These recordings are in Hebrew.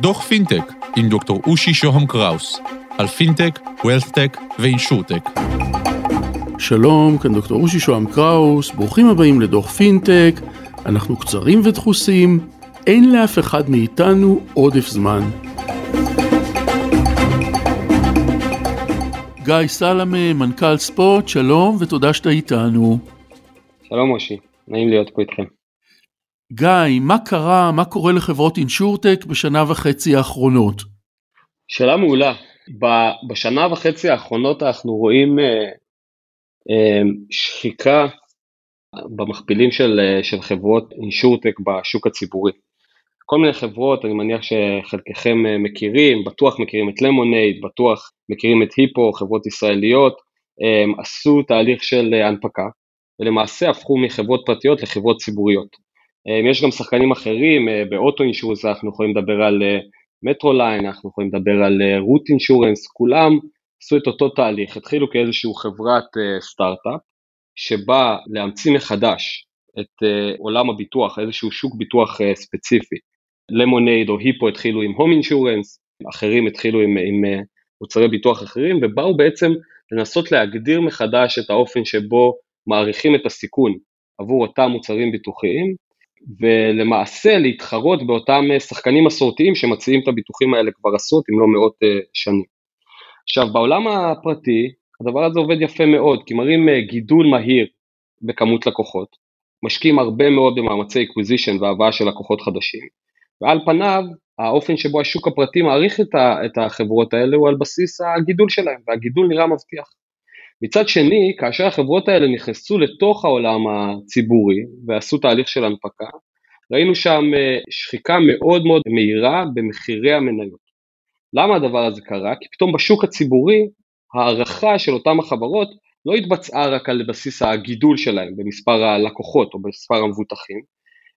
דוח פינטק עם דוקטור אושי שוהם קראוס על פינטק, WealthTech ואינשורטק. שלום, כאן דוקטור אושי שוהם קראוס, ברוכים הבאים לדוח פינטק, אנחנו קצרים ודחוסים, אין לאף אחד מאיתנו עודף זמן. גיא סלמה, מנכ"ל Spott, שלום ותודה שאתה איתנו. שלום אושי, נעים להיות פה איתכם. גיא, מה קרה, מה קורה לחברות אינשורטק בשנה וחצי האחרונות? שאלה מעולה. בשנה וחצי האחרונות אנחנו רואים אה, אה, שחיקה במכפילים של, אה, של חברות אינשורטק בשוק הציבורי. כל מיני חברות, אני מניח שחלקכם מכירים, בטוח מכירים את למונייד, בטוח מכירים את היפו, חברות ישראליות, עשו תהליך של הנפקה, ולמעשה הפכו מחברות פרטיות לחברות ציבוריות. יש גם שחקנים אחרים, באוטו אינשורנס אנחנו יכולים לדבר על מטרוליין, אנחנו יכולים לדבר על רוט אינשורנס, כולם עשו את אותו תהליך, התחילו כאיזושהי חברת סטארט-אפ, שבא להמציא מחדש את עולם הביטוח, איזשהו שוק ביטוח ספציפי. למונייד או היפו התחילו עם הום אינשורנס, אחרים התחילו עם, עם אה, מוצרי ביטוח אחרים, ובאו בעצם לנסות להגדיר מחדש את האופן שבו מעריכים את הסיכון עבור אותם מוצרים ביטוחיים, ולמעשה להתחרות באותם אה, שחקנים מסורתיים שמציעים את הביטוחים האלה כבר עשרות אם לא מאות אה, שנים. עכשיו בעולם הפרטי הדבר הזה עובד יפה מאוד, כי מראים גידול מהיר בכמות לקוחות, משקיעים הרבה מאוד במאמצי acquisition והבאה של לקוחות חדשים, ועל פניו האופן שבו השוק הפרטי מעריך את החברות האלה הוא על בסיס הגידול שלהם, והגידול נראה מבטיח. מצד שני, כאשר החברות האלה נכנסו לתוך העולם הציבורי ועשו תהליך של הנפקה, ראינו שם אה, שחיקה מאוד מאוד מהירה במחירי המניות. למה הדבר הזה קרה? כי פתאום בשוק הציבורי הערכה של אותם החברות לא התבצעה רק על בסיס הגידול שלהם במספר הלקוחות או במספר המבוטחים,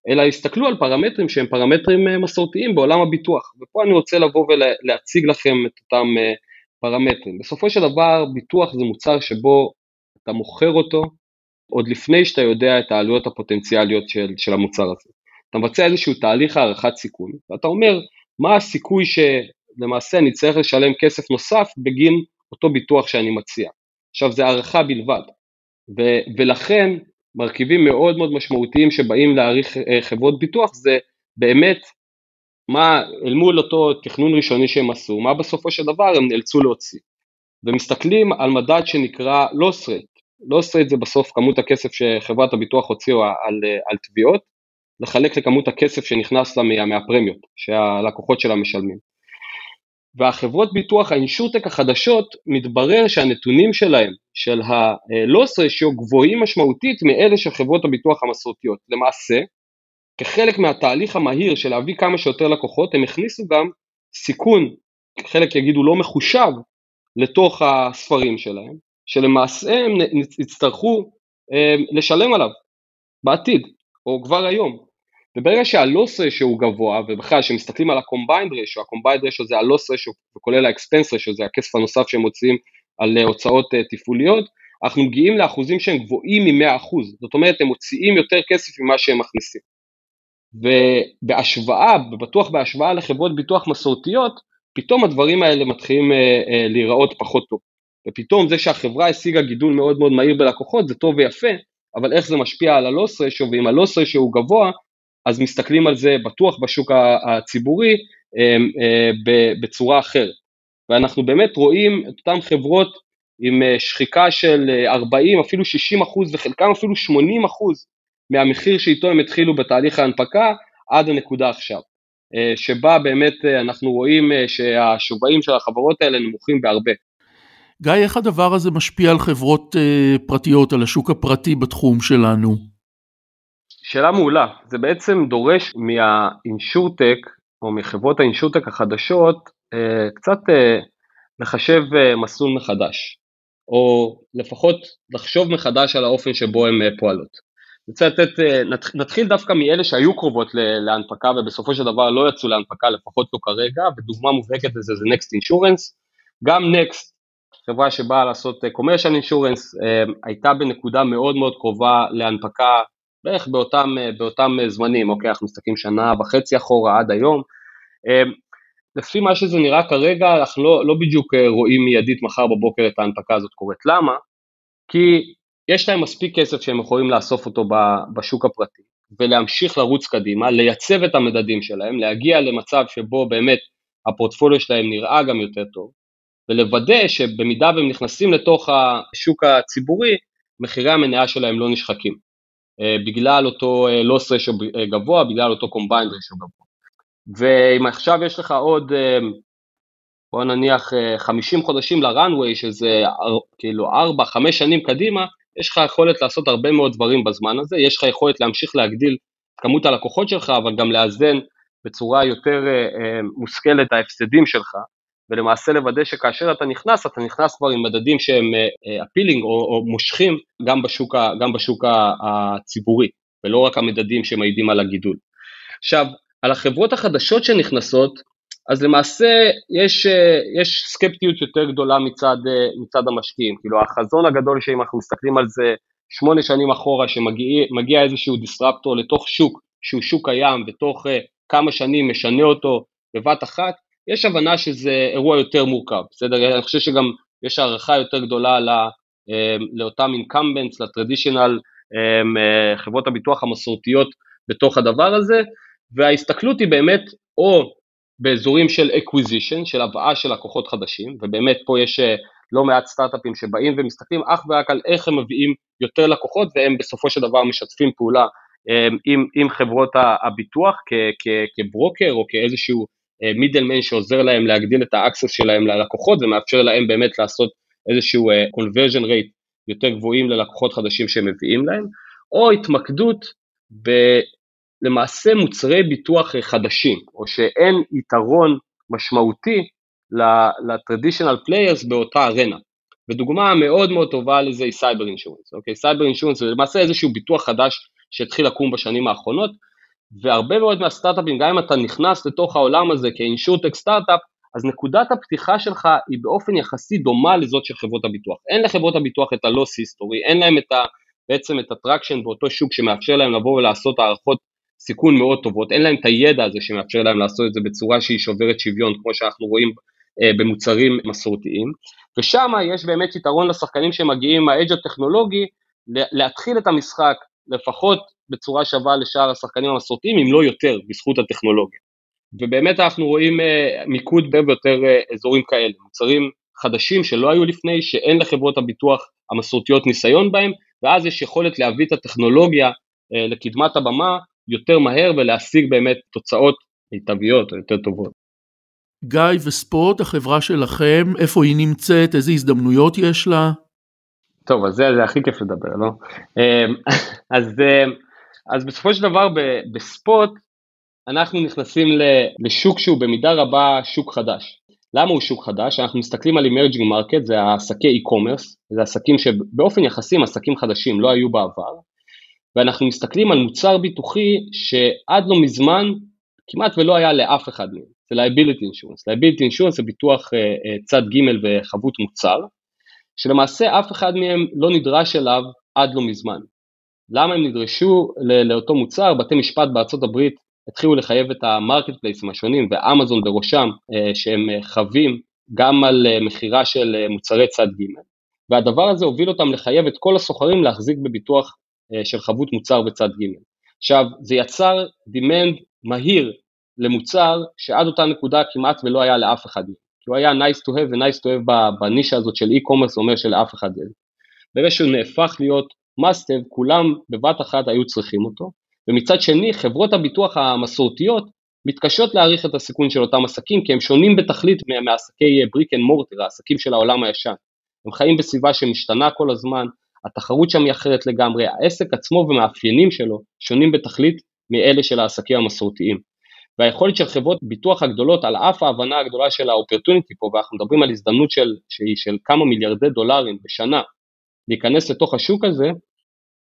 אלא הסתכלו על פרמטרים שהם פרמטרים אה, מסורתיים בעולם הביטוח, ופה אני רוצה לבוא ולהציג לכם את אותם אה, פרמטרים. בסופו של דבר ביטוח זה מוצר שבו אתה מוכר אותו עוד לפני שאתה יודע את העלויות הפוטנציאליות של, של המוצר הזה. אתה מבצע איזשהו תהליך הערכת סיכון, ואתה אומר מה הסיכוי שלמעשה אני צריך לשלם כסף נוסף בגין אותו ביטוח שאני מציע. עכשיו זה הערכה בלבד, ו, ולכן מרכיבים מאוד מאוד משמעותיים שבאים להעריך אה, חברות ביטוח זה באמת מה אל מול אותו תכנון ראשוני שהם עשו, מה בסופו של דבר הם נאלצו להוציא. ומסתכלים על מדד שנקרא loss rate, loss rate זה בסוף כמות הכסף שחברת הביטוח הוציאו על, אה, על תביעות, לחלק לכמות הכסף שנכנס לה מה, מהפרמיות שהלקוחות שלה משלמים. והחברות ביטוח האינשורטק החדשות מתברר שהנתונים שלהם של ה-loss ratio גבוהים משמעותית מאלה של חברות הביטוח המסורתיות. למעשה, כחלק מהתהליך המהיר של להביא כמה שיותר לקוחות, הם הכניסו גם סיכון, חלק יגידו לא מחושב, לתוך הספרים שלהם, שלמעשה הם יצטרכו אה, לשלם עליו בעתיד, או כבר היום. וברגע שהלוס רשו הוא גבוה, ובכלל כשמסתכלים על ה-combined ratio, ה-combined ratio זה הלוס רשו, וכולל ה-expense ratio, זה הכסף הנוסף שהם מוציאים על אה, הוצאות uh, תפעוליות, אנחנו מגיעים לאחוזים שהם גבוהים מ-100%, זאת אומרת הם מוציאים יותר כסף ממה שהם מכניסים. ובהשוואה, בטוח בהשוואה לחברות ביטוח מסורתיות, פתאום הדברים האלה מתחילים uh, uh, להיראות פחות טוב. ופתאום זה שהחברה השיגה גידול מאוד מאוד מהיר בלקוחות זה טוב ויפה, אבל איך זה משפיע על הלוס רשו, ואם הלוס רשו הוא גבוה, אז מסתכלים על זה בטוח בשוק הציבורי אמ, אה, בצורה אחרת. ואנחנו באמת רואים את אותן חברות עם אה, שחיקה של 40, אה, אפילו 60 אחוז, וחלקם אפילו 80 אחוז מהמחיר שאיתו הם התחילו בתהליך ההנפקה עד הנקודה עכשיו. שבה באמת אנחנו רואים שהשווים של החברות האלה נמוכים בהרבה. גיא, איך הדבר הזה משפיע על חברות פרטיות, על השוק הפרטי בתחום שלנו? שאלה מעולה, זה בעצם דורש מהאינשורטק או מחברות האינשורטק החדשות אה, קצת אה, לחשב אה, מסלול מחדש, או לפחות לחשוב מחדש על האופן שבו הן פועלות. אני רוצה לתת, נתחיל דווקא מאלה שהיו קרובות להנפקה ובסופו של דבר לא יצאו להנפקה, לפחות לא כרגע, ודוגמה מובהקת לזה זה Next Insurance. גם Next, חברה שבאה לעשות commercial insurance, הייתה בנקודה מאוד מאוד קרובה להנפקה בערך באותם, באותם זמנים, אוקיי, אנחנו מסתכלים שנה וחצי אחורה עד היום. לפי מה שזה נראה כרגע, אנחנו לא, לא בדיוק רואים מיידית מחר בבוקר את ההנפקה הזאת קורית. למה? כי יש להם מספיק כסף שהם יכולים לאסוף אותו בשוק הפרטי ולהמשיך לרוץ קדימה, לייצב את המדדים שלהם, להגיע למצב שבו באמת הפורטפוליו שלהם נראה גם יותר טוב, ולוודא שבמידה והם נכנסים לתוך השוק הציבורי, מחירי המניה שלהם לא נשחקים, אה, בגלל אותו loss אה, ratio אה, גבוה, בגלל אותו combined ratio גבוה. ואם עכשיו יש לך עוד, בוא נניח 50 חודשים לראנוויי, שזה כאילו 4-5 שנים קדימה, יש לך יכולת לעשות הרבה מאוד דברים בזמן הזה, יש לך יכולת להמשיך להגדיל את כמות הלקוחות שלך, אבל גם לאזן בצורה יותר מושכלת ההפסדים שלך, ולמעשה לוודא שכאשר אתה נכנס, אתה נכנס כבר עם מדדים שהם אפילינג או, או מושכים גם בשוק, גם בשוק הציבורי, ולא רק המדדים שמעידים על הגידול. עכשיו, על החברות החדשות שנכנסות, אז למעשה יש, יש סקפטיות יותר גדולה מצד, מצד המשקיעים, כאילו החזון הגדול שאם אנחנו מסתכלים על זה שמונה שנים אחורה, שמגיע איזשהו דיסטרפטור לתוך שוק שהוא שוק קיים, ותוך כמה שנים משנה אותו בבת אחת, יש הבנה שזה אירוע יותר מורכב, בסדר? אני חושב שגם יש הערכה יותר גדולה לא, לאותם incumbents, ל traditional, חברות הביטוח המסורתיות בתוך הדבר הזה, וההסתכלות היא באמת או באזורים של acquisition, של הבאה של לקוחות חדשים, ובאמת פה יש אה, לא מעט סטארט-אפים שבאים ומסתכלים אך ורק על איך הם מביאים יותר לקוחות, והם בסופו של דבר משתפים פעולה עם, עם חברות הביטוח כ, כ, כברוקר או כאיזשהו middleman אה, שעוזר להם להגדיל את ה access שלהם ללקוחות ומאפשר להם באמת לעשות איזשהו אה, conversion rate יותר גבוהים ללקוחות חדשים שהם מביאים להם, או התמקדות למעשה מוצרי ביטוח חדשים, או שאין יתרון משמעותי ל-traditional players באותה ארנה. ודוגמה מאוד מאוד טובה לזה היא cyber insurance, אוקיי? cyber insurance זה למעשה איזשהו ביטוח חדש שהתחיל לקום בשנים האחרונות, והרבה מאוד מהסטארט-אפים, גם אם אתה נכנס לתוך העולם הזה כאינשורטק סטארט-אפ, אז נקודת הפתיחה שלך היא באופן יחסי דומה לזאת של חברות הביטוח. אין לחברות הביטוח את ה-loss history, אין להם את ה, בעצם את ה traction באותו שוק שמאפשר להם לבוא ולעשות הערכות סיכון מאוד טובות, אין להם את הידע הזה שמאפשר להם לעשות את זה בצורה שהיא שוברת שוויון, כמו שאנחנו רואים אה, במוצרים מסורתיים, ושם יש באמת יתרון לשחקנים שמגיעים עם ה edge הטכנולוגי, להתחיל את המשחק לפחות בצורה שווה לשאר השחקנים המסורתיים, אם לא יותר, בזכות הטכנולוגיה. ובאמת אנחנו רואים אה, מיקוד ביותר אה, אזורים כאלה, מוצרים חדשים שלא היו לפני, שאין לחברות הביטוח המסורתיות ניסיון בהם, ואז יש יכולת להביא את הטכנולוגיה לקדמת הבמה יותר מהר ולהשיג באמת תוצאות מיטביות או יותר טובות. גיא וספורט, החברה שלכם, איפה היא נמצאת, איזה הזדמנויות יש לה? טוב, אז זה, זה הכי כיף לדבר, לא? אמ, אז, אמ, אז בסופו של דבר בספוט אנחנו נכנסים לשוק שהוא במידה רבה שוק חדש. למה הוא שוק חדש? אנחנו מסתכלים על emerging market, זה העסקי e-commerce, זה עסקים שבאופן יחסי הם עסקים חדשים, לא היו בעבר, ואנחנו מסתכלים על מוצר ביטוחי שעד לא מזמן כמעט ולא היה לאף אחד מהם, זה liability insurance, liability insurance זה ביטוח uh, uh, צד ג' וחבות מוצר, שלמעשה אף אחד מהם לא נדרש אליו עד לא מזמן. למה הם נדרשו לאותו מוצר? בתי משפט בארצות הברית התחילו לחייב את המרקט פלייסים השונים ואמזון בראשם אה, שהם אה, חווים גם על אה, מכירה של מוצרי צד ג' והדבר הזה הוביל אותם לחייב את כל הסוחרים להחזיק בביטוח של חבות מוצר בצד ג'. עכשיו זה יצר demand מהיר למוצר שעד אותה נקודה כמעט ולא היה לאף אחד. כי הוא היה nice to have ו-nice to have בנישה הזאת של e-commerce אומר שלאף אחד אין. ברגע שהוא נהפך להיות must have, כולם בבת אחת היו צריכים אותו, ומצד שני חברות הביטוח המסורתיות מתקשות להעריך את הסיכון של אותם עסקים כי הם שונים בתכלית מעסקי brick and mortar, העסקים של העולם הישן. הם חיים בסביבה שמשתנה כל הזמן, התחרות שם היא אחרת לגמרי, העסק עצמו ומאפיינים שלו שונים בתכלית מאלה של העסקים המסורתיים. והיכולת של חברות ביטוח הגדולות, על אף ההבנה הגדולה של ה opportunity פה, ואנחנו מדברים על הזדמנות של, שהיא של כמה מיליארדי דולרים בשנה, להיכנס לתוך השוק הזה,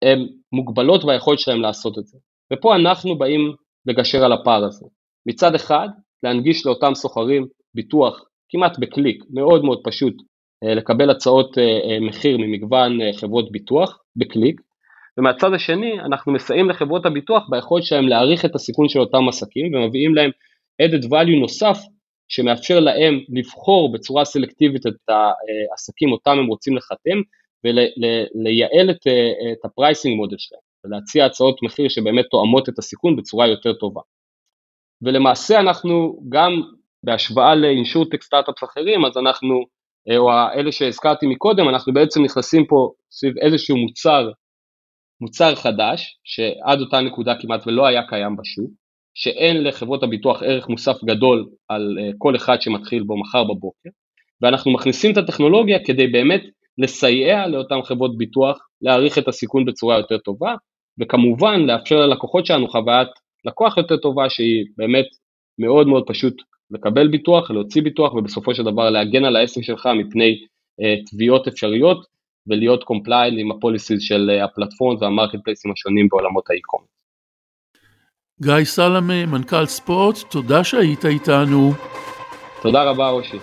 הן מוגבלות ביכולת שלהם לעשות את זה. ופה אנחנו באים לגשר על הפער הזה. מצד אחד, להנגיש לאותם סוחרים ביטוח כמעט בקליק, מאוד מאוד פשוט, לקבל הצעות אה, אה, מחיר ממגוון חברות ביטוח בקליק, ומהצד השני אנחנו מסייעים לחברות הביטוח ביכולת שלהם להעריך את הסיכון של אותם עסקים ומביאים להם added value נוסף שמאפשר להם לבחור בצורה סלקטיבית את העסקים אותם הם רוצים לחתם ולייעל את, את ה pricing model שלהם ולהציע הצעות מחיר שבאמת תואמות את הסיכון בצורה יותר טובה. ולמעשה אנחנו גם בהשוואה ל InsurTech startups אחרים אז אנחנו או אלה שהזכרתי מקודם אנחנו בעצם נכנסים פה סביב איזשהו מוצר מוצר חדש שעד אותה נקודה כמעט ולא היה קיים בשוק שאין לחברות הביטוח ערך מוסף גדול על אה, כל אחד שמתחיל בו מחר בבוקר, ואנחנו מכניסים את הטכנולוגיה כדי באמת לסייע לאותן חברות ביטוח להעריך את הסיכון בצורה יותר טובה, וכמובן לאפשר ללקוחות שלנו חוויית לקוח יותר טובה שהיא באמת מאוד מאוד פשוט לקבל ביטוח, להוציא ביטוח ובסופו של דבר להגן על העסק שלך מפני uh, תביעות אפשריות ולהיות compliant עם ה policies של uh, הפלטפורמות וה marketplace ים השונים בעולמות ה e-commerce. גיא סלמה, מנכ"ל Spott, תודה שהיית איתנו. תודה רבה, אושי.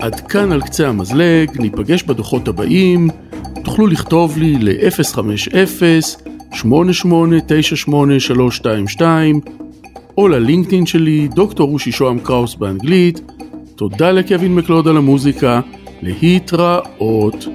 עד כאן על קצה המזלג, ניפגש בדוחות הבאים. תוכלו לכתוב לי ל-050-8898-322 או ללינקדאין שלי, דוקטור רושי שוהם קראוס באנגלית. תודה לקווין מקלוד על המוזיקה, להתראות.